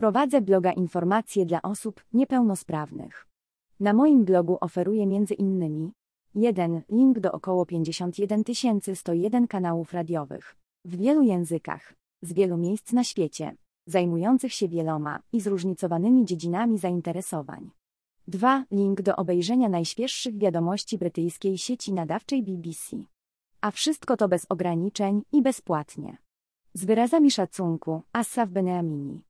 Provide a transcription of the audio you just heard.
Prowadzę bloga Informacje dla osób niepełnosprawnych. Na moim blogu oferuję między innymi 1. Link do około 51 101 kanałów radiowych w wielu językach, z wielu miejsc na świecie, zajmujących się wieloma i zróżnicowanymi dziedzinami zainteresowań. 2. Link do obejrzenia najświeższych wiadomości brytyjskiej sieci nadawczej BBC. A wszystko to bez ograniczeń i bezpłatnie. Z wyrazami szacunku, Assaf Beneamini.